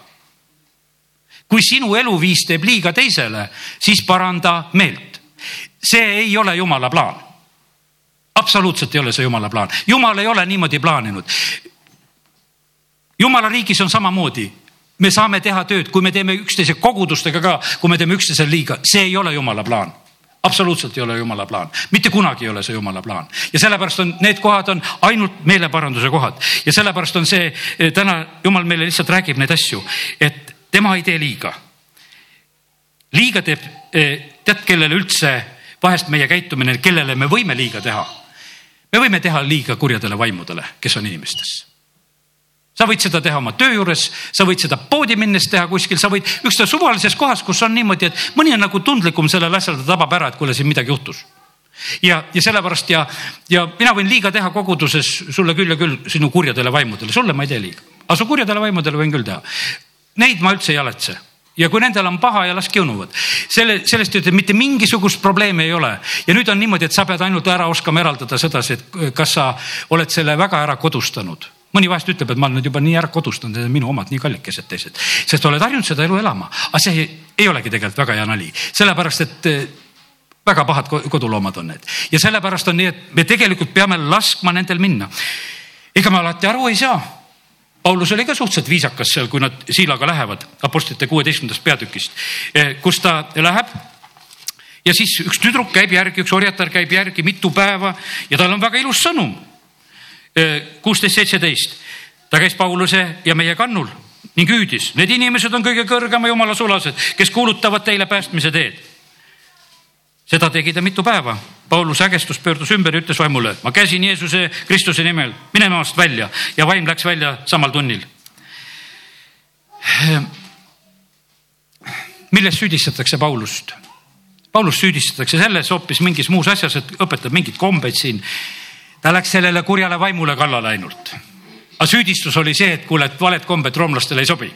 Speaker 1: Kui sinu eluviis teeb liiga teisele, siis paranda meelt. see ei ole jumala plaan. Absoluutselt ei ole see jumala plaan, jumal ei ole niimoodi plaaninud. jumala riigis on samamoodi, me saame teha tööd, kui me teeme üksteise kogudustega ka, kui me teeme üksteisele liiga, see ei ole jumala plaan. Absoluutselt ei ole jumala plaan, mitte kunagi ei ole see jumala plaan. Ja sellepärast on need kohad on ainult meeleparanduse kohad. Ja sellepärast on see täna jumal meile lihtsalt räägib neid asju, et tema ei tee liiga. liiga teeb, tead, kellele üldse vahest meie käitumine, kellele me võime liiga teha me võime teha liiga kurjadele vaimudele, kes on inimestes. sa võid seda teha oma töö juures, sa võid seda poodi minnes teha kuskil, sa võid ükskõik suvalises kohas, kus on niimoodi, et mõni on nagu tundlikum sellel asjal, ta tabab ära, et kuule, siin midagi juhtus ja, ja sellepärast ja, ja mina võin liiga teha koguduses sulle küll ja küll sinu kurjadele vaimudele, sulle ma ei tee liiga, aga su kurjadele vaimudele võin küll teha. Neid ma üldse ei haletse ja kui nendel on paha ja las kiunuvad. selle, sellest ütleb, mitte mingisugust probleemi ei ole. ja nüüd on niimoodi, et sa pead ainult ära oskama eraldada sedasi, et kas sa oled selle väga ära kodustanud. Mõni vahest ütleb, et ma olen nüüd juba nii ära kodustanud, need on minu omad nii kallikesed teised, sest oled harjunud seda elu elama, aga see ei, ei olegi tegelikult väga hea nali, sellepärast et eh, väga pahad koduloomad on need. Ja sellepärast on nii, et me tegelikult peame laskma nendel minna. ega me alati aru ei saa Paulus oli ka suhteliselt viisakas seal, kui nad Siilaga lähevad Apostlite kuueteistkümnendast peatükist, eh, kus ta läheb. ja siis üks tüdruk käib järgi, üks orjatar käib järgi mitu päeva ja tal on väga ilus sõnum. Eh, kuusteist, seitseteist, ta käis Pauluse ja meie kannul ning hüüdis, need inimesed on kõige kõrgema jumala sulased, kes kuulutavad teile päästmise teed seda tegi ta mitu päeva. Paulus ägestus, pöördus ümber ja ütles vaimule, ma käsin Jeesuse Kristuse nimel, mine maast välja ja vaim läks välja samal tunnil. milles süüdistatakse Paulust? Paulust süüdistatakse selles hoopis mingis muus asjas, et õpetab mingeid kombeid siin. ta läks sellele kurjale vaimule kallale ainult. aga süüdistus oli see, et kuule, et valed kombed roomlastele ei sobi.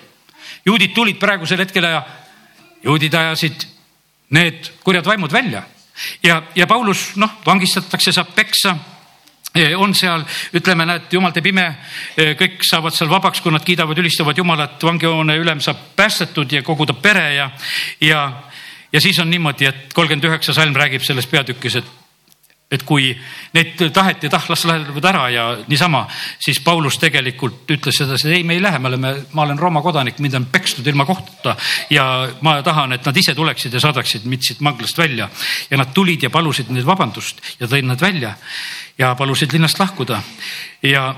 Speaker 1: juudid tulid praegusel hetkel ja juudid ajasid need kurjad vaimud välja ja, ja Paulus noh, vangistatakse, saab peksa. On seal, ütleme, näed, jumal teeb ime, kõik saavad seal vabaks, kui nad kiidavad, ülistavad Jumalat, vangihoone ülem saab päästetud ja kogu ta pere ja, ja, ja siis on niimoodi, et kolmkümmend üheksa salm räägib selles peatükis, et et kui neid taheti, tah, las lähevad ära ja niisama, siis Paulus tegelikult ütles sedasi, ei, me ei lähe, me oleme, ma olen Rooma kodanik, mind on pekstud ilma kohtuta ja ma tahan, et nad ise tuleksid ja saadaksid mind siit vanglast välja. ja nad tulid ja palusid neid vabandust ja tõid nad välja ja palusid linnast lahkuda ja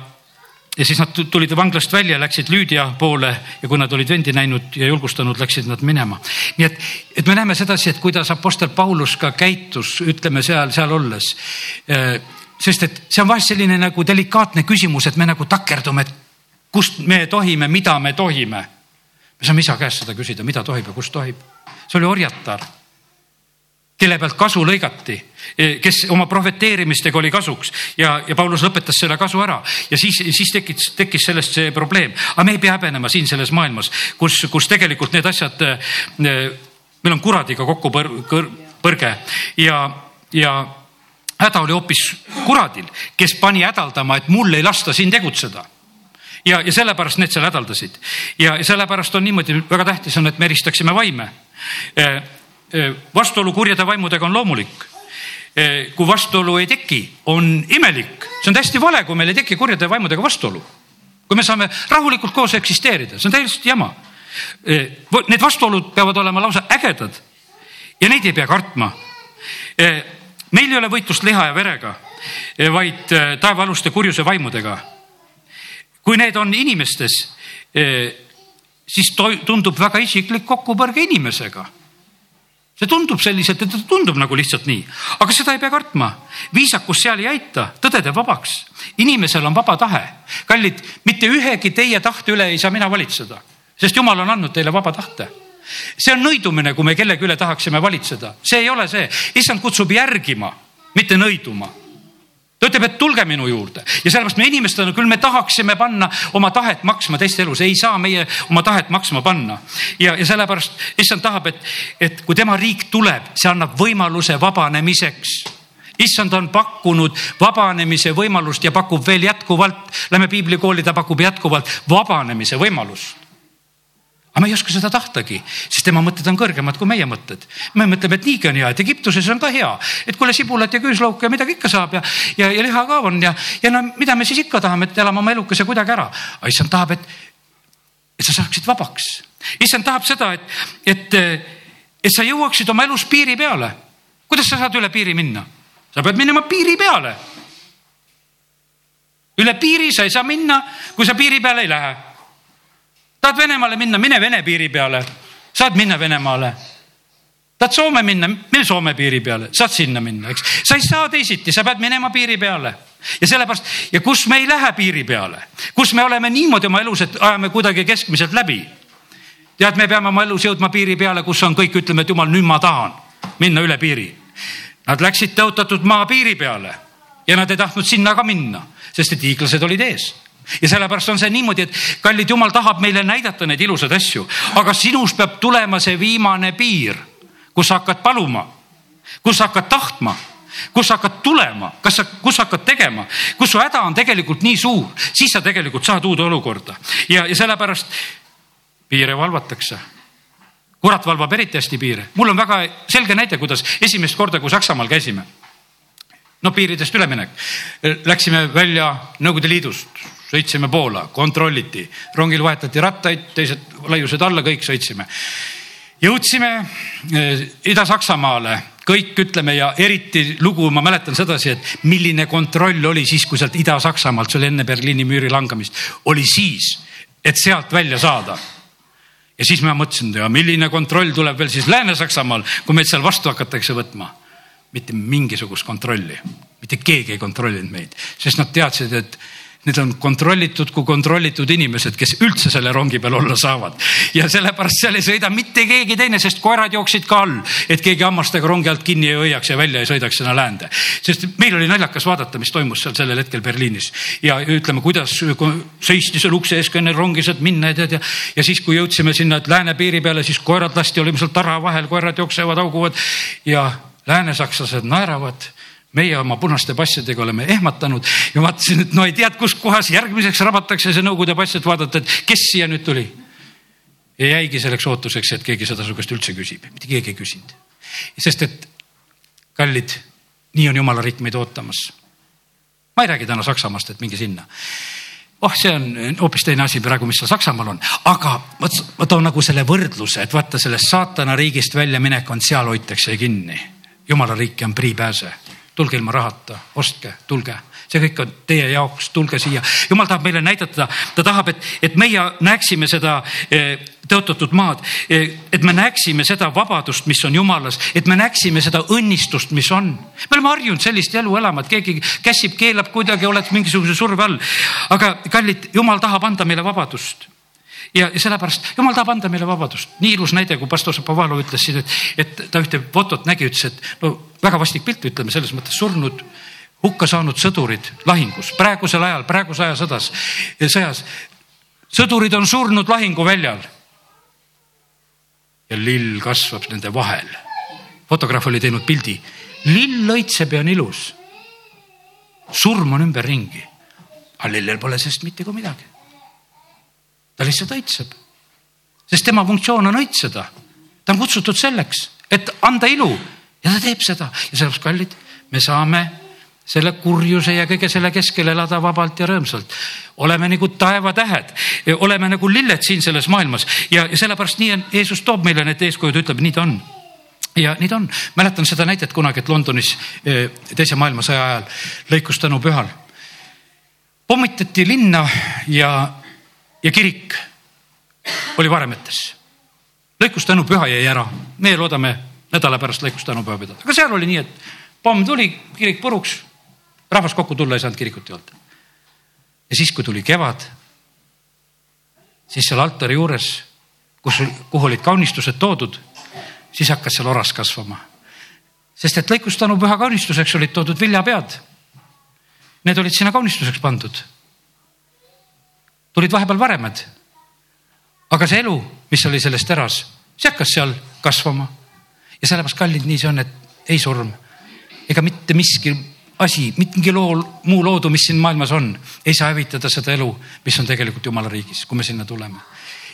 Speaker 1: ja siis nad tulid vanglast välja, läksid Lüüdia poole ja kui nad olid vendi näinud ja julgustanud, läksid nad minema. nii et, et me näeme sedasi, et kuidas Apostel Paulus ka käitus, ütleme seal, seal olles. Äh, sest et see on vahest selline nagu delikaatne küsimus, et me nagu takerdume, et kust me tohime, mida me tohime. me saame isa käest seda küsida, mida tohib ja kus tohib. see oli orjatar kelle pealt kasu lõigati, eh, kes oma prohveteerimistega oli kasuks. Ja, ja Paulus lõpetas selle kasu ära. Ja siis, siis tekkis, tekkis sellest see probleem. aga me ei pea häbenema siin selles maailmas, kus, kus tegelikult need asjad eh, meil on kuradiga kokku põr, kõr, põrge. Ja, ja häda oli hoopis kuradil, kes pani hädaldama, et mul ei lasta siin tegutseda. Ja, ja sellepärast need seal hädaldasid. Ja sellepärast on niimoodi, väga tähtis on, et me eristaksime vaime. Vastuolu kurjade vaimudega on loomulik. Kui vastuolu ei teki, on imelik, see on täiesti vale, kui meil ei teki kurjade vaimudega vastuolu. kui me saame rahulikult koos eksisteerida, see on täiesti jama. Need vastuolud peavad olema lausa ägedad ja neid ei pea kartma. meil ei ole võitlust liha ja verega, vaid taevaaluste kurjuse vaimudega kui need on inimestes, siis tundub väga isiklik kokkupõrge inimesega. See tundub selliselt, et ta tundub nagu lihtsalt nii, aga seda ei pea kartma. viisakus seal ei aita, tõde teeb vabaks. inimesel on vaba tahe. kallid, mitte ühegi teie tahte üle ei saa mina valitseda, sest jumal on andnud teile vaba tahte. See on nõidumine, kui me kellegi üle tahaksime valitseda, see ei ole see, issand kutsub järgima, mitte nõiduma ta ütleb, et tulge minu juurde. Ja sellepärast me inimestena küll me tahaksime panna oma tahet maksma teiste elus, ei saa meie oma tahet maksma panna. ja, ja sellepärast issand tahab, et, et kui tema riik tuleb, see annab võimaluse vabanemiseks. Issand on pakkunud vabanemise võimalust ja pakub veel jätkuvalt, lähme piiblikooli, ta pakub jätkuvalt vabanemise võimalust aga me ei oska seda tahtagi, sest tema mõtted on kõrgemad kui meie mõtted. me mõtleme, et niigi on hea, et Egiptuses on ka hea, et kuule sibulat ja küüslauka ja midagi ikka saab ja, ja, ja liha ka on ja, ja no mida me siis ikka tahame, et elame oma elukese kuidagi ära. aga issand tahab, et, et sa saaksid vabaks. issand tahab seda, et, et, et sa jõuaksid oma elus piiri peale. kuidas sa saad üle piiri minna? sa pead minema piiri peale. üle piiri sa ei saa minna, kui sa piiri peale ei lähe tahad Venemaale minna, mine Vene piiri peale, saad minna Venemaale. tahad Soome minna, mine Soome piiri peale, saad sinna minna, eks. sa ei saa teisiti, sa pead minema piiri peale ja sellepärast ja kus me ei lähe piiri peale, kus me oleme niimoodi oma elus, et ajame kuidagi keskmiselt läbi. tead, me peame oma elus jõudma piiri peale, kus on kõik, ütleme, et jumal, nüüd ma tahan minna üle piiri. Nad läksid tõotatud maa piiri peale ja nad ei tahtnud sinna ka minna, sest et hiiglased olid ees ja sellepärast on see niimoodi, et kallid jumal tahab meile näidata neid ilusaid asju, aga sinust peab tulema see viimane piir, kus sa hakkad paluma, kus sa hakkad tahtma kus sa hakkad tulema, kas sa, kus sa hakkad tegema, kus su häda on tegelikult nii suur, siis sa tegelikult saad uude olukorda. Ja, ja sellepärast piire valvatakse. kurat valvab eriti hästi piire, mul on väga selge näide, kuidas esimest korda, kui Saksamaal käisime. No piiridest üleminek. Läksime välja Nõukogude Liidust, sõitsime Poola, kontrolliti, rongil vahetati rattaid, teised laiused alla, kõik sõitsime. jõudsime eh, Ida-Saksamaale, kõik ütleme ja eriti lugu, ma mäletan sedasi, et milline kontroll oli siis, kui sealt Ida-Saksamaalt, see oli enne Berliini müüri langemist, oli siis, et sealt välja saada ja siis ma mõtlesin, ja milline kontroll tuleb veel siis Lääne-Saksamaal, kui meid seal vastu hakatakse võtma. mitte mingisugust kontrolli, mitte keegi ei kontrollinud meid, sest nad teadsid, et Need on kontrollitud kui kontrollitud inimesed, kes üldse selle rongi peal olla saavad. ja sellepärast seal ei sõida mitte keegi teine, sest koerad jooksid ka all, et keegi hammastega rongi alt kinni ei hoiaks ja välja ei sõidaks sinna läände. sest meil oli naljakas vaadata, mis toimus seal sellel hetkel Berliinis ja ütleme, kuidas seisti seal ukse ees, kui enne rongi saad minna ja tead ja, ja siis, kui jõudsime sinna lääne piiri peale, siis koerad lasti, olime seal tara vahel, koerad jooksevad, hauguvad ja läänesakslased naeravad meie oma punaste passidega oleme ehmatanud ja vaatasin, et no ei tea, kus kohas järgmiseks rabatakse see Nõukogude pass, et vaadata, et kes siia nüüd tuli. ja jäigi selleks ootuseks, et keegi seda su käest üldse küsib, mitte keegi ei küsinud. sest et kallid, nii on jumala riik meid ootamas. ma ei räägi täna Saksamaast, et minge sinna oh, see on hoopis teine asi praegu, mis seal Saksamaal on, aga ma, ma toon nagu selle võrdluse, et vaata sellest saatana riigist väljaminek on, seal hoitakse kinni. jumala riiki on priipääse tulge ilma rahata, ostke, tulge, see kõik on teie jaoks, tulge siia. jumal tahab meile näidata, ta tahab, et, et meie näeksime seda eh, tõotatud maad, eh, et me näeksime seda vabadust, mis on jumalas, et me näeksime seda õnnistust, mis on. me oleme harjunud sellist elu elama, et keegi käsib, keelab kuidagi, oled mingisuguse surve all. aga kallid, jumal tahab anda meile vabadust ja, ja sellepärast jumal tahab anda meile vabadust. nii ilus näide, kui pastor Šapovalov ütles siin, et, et ta ühte fotot nägi, ütles, et no väga vastik pilt, ütleme selles mõttes surnud, hukka saanud sõdurid lahingus, praegusel ajal, praeguse aja sõdas, sõjas. sõdurid on surnud lahinguväljal. ja lill kasvab nende vahel. fotograaf oli teinud pildi, lill õitseb ja on ilus. surm on ümberringi, aga lillel pole sellest mitte kui midagi. Ta lihtsalt õitseb, sest tema funktsioon on õitseda. ta on kutsutud selleks, et anda ilu. Ja ta teeb seda. Ja sellepärast, kallid, me saame selle kurjuse ja kõige selle keskel elada vabalt ja rõõmsalt. oleme nagu taevatähed, oleme nagu lilled siin selles maailmas. Ja, ja sellepärast nii on, Jeesus toob meile need eeskujud, ütleb, nii ta on. Ja nii ta on, mäletan seda näidet kunagi, et Londonis eh, teise maailmasõja ajal lõikustänu pühal. Pommitati linna ja, ja kirik oli varemetes. lõikustänu püha jäi ära, meie loodame nädala pärast lõikustänupäeva pidada, aga seal oli nii, et pomm tuli, kirik puruks rahvas kokku tulla ei saanud kirikut juurde. ja siis, kui tuli kevad, siis seal altari juures, kus, kuhu olid kaunistused toodud, siis hakkas seal oras kasvama. sest et lõikustanu püha kaunistuseks olid toodud viljapead. Need olid sinna kaunistuseks pandud. Tulid vahepeal varemed. aga see elu, mis oli selles teras, see hakkas seal kasvama. ja sellepärast, kallid, nii see on, et ei surm ega mitte miski asi, mingi loo, muu loodu, mis siin maailmas on, ei saa hävitada seda elu, mis on tegelikult jumala riigis, kui me sinna tuleme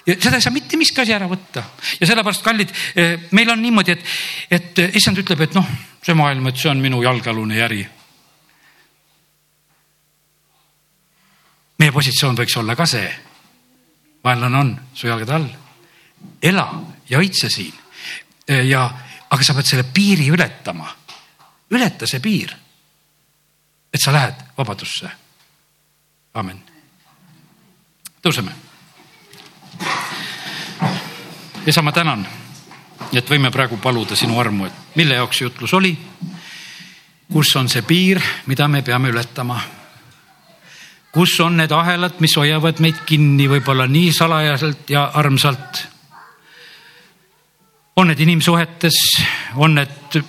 Speaker 1: ja seda ei saa mitte miski asi ära võtta ja sellepärast, kallid, eh, meil on niimoodi, et, et eh, issand ütleb, et noh, see maailm, et see on minu jalgealune järi. Meie positsioon võiks olla ka see. vaenlane on su jalgade all. ela ja õitse siin. Eh, ja, aga sa pead selle piiri ületama. ületa see piir et sa lähed vabadusse. amen. tõuseme. isa, ma tänan, et võime praegu paluda sinu armu, et mille jaoks jutlus oli. kus on see piir, mida me peame ületama? Kus on need ahelad, mis hoiavad meid kinni võib-olla nii salajaselt ja armsalt? on need inimsuhetes, on need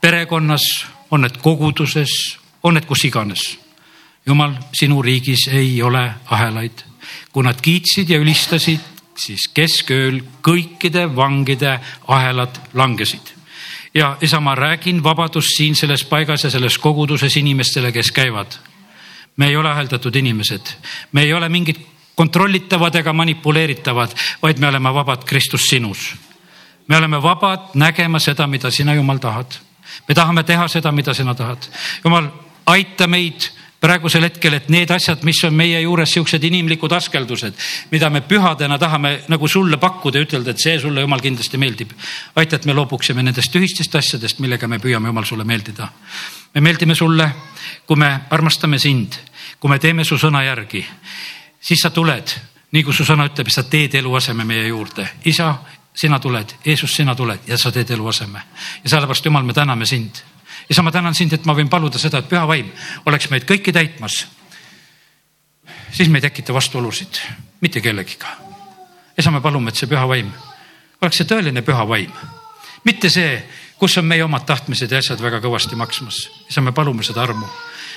Speaker 1: perekonnas, on need koguduses, on need kus iganes. jumal, sinu riigis ei ole ahelaid. kui nad kiitsid ja ülistasid, siis keskööl kõikide vangide ahelad langesid. ja isa, ma räägin vabadust siin selles paigas ja selles koguduses inimestele, kes käivad. Me ei ole aheldatud inimesed, me ei ole mingid kontrollitavad ega manipuleeritavad, vaid me oleme vabad Kristus sinus. me oleme vabad nägema seda, mida sina, Jumal, tahad. me tahame teha seda, mida sina tahad. Jumal aita meid praegusel hetkel, et need asjad, mis on meie juures siuksed inimlikud askeldused, mida me pühadena tahame nagu sulle pakkuda ja ütelda, et see sulle jumal kindlasti meeldib. aita, et me loobuksime nendest tühistest asjadest, millega me püüame jumal sulle meeldida. me meeldime sulle, kui me armastame sind, kui me teeme su sõna järgi, siis sa tuled, nii kui su sõna ütleb, sa teed eluaseme meie juurde. isa, sina tuled, Jeesus, sina tuled ja sa teed eluaseme ja sellepärast, Jumal, me täname sind isa, ma tänan sind, et ma võin paluda seda, et püha vaim oleks meid kõiki täitmas. siis me ei tekita vastuolusid mitte kellegiga. isa, me palume, et see püha vaim oleks see tõeline püha vaim, mitte see, kus on meie omad tahtmised ja asjad väga kõvasti maksmas. isa, me palume seda armu.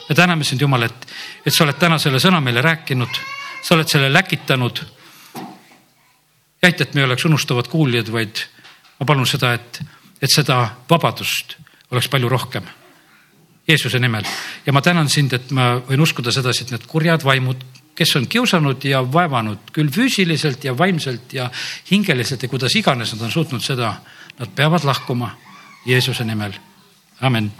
Speaker 1: me täname sind, Jumal, et, et sa oled täna selle sõna meile rääkinud, sa oled selle läkitanud. ja aita, et me ei oleks unustavad kuuljad, vaid ma palun seda, et, et seda vabadust oleks palju rohkem. Jeesuse nimel ja ma tänan sind, et ma võin uskuda sedasi, et need kurjad vaimud, kes on kiusanud ja vaevanud küll füüsiliselt ja vaimselt ja hingeliselt ja kuidas iganes nad on suutnud seda, nad peavad lahkuma Jeesuse nimel. amin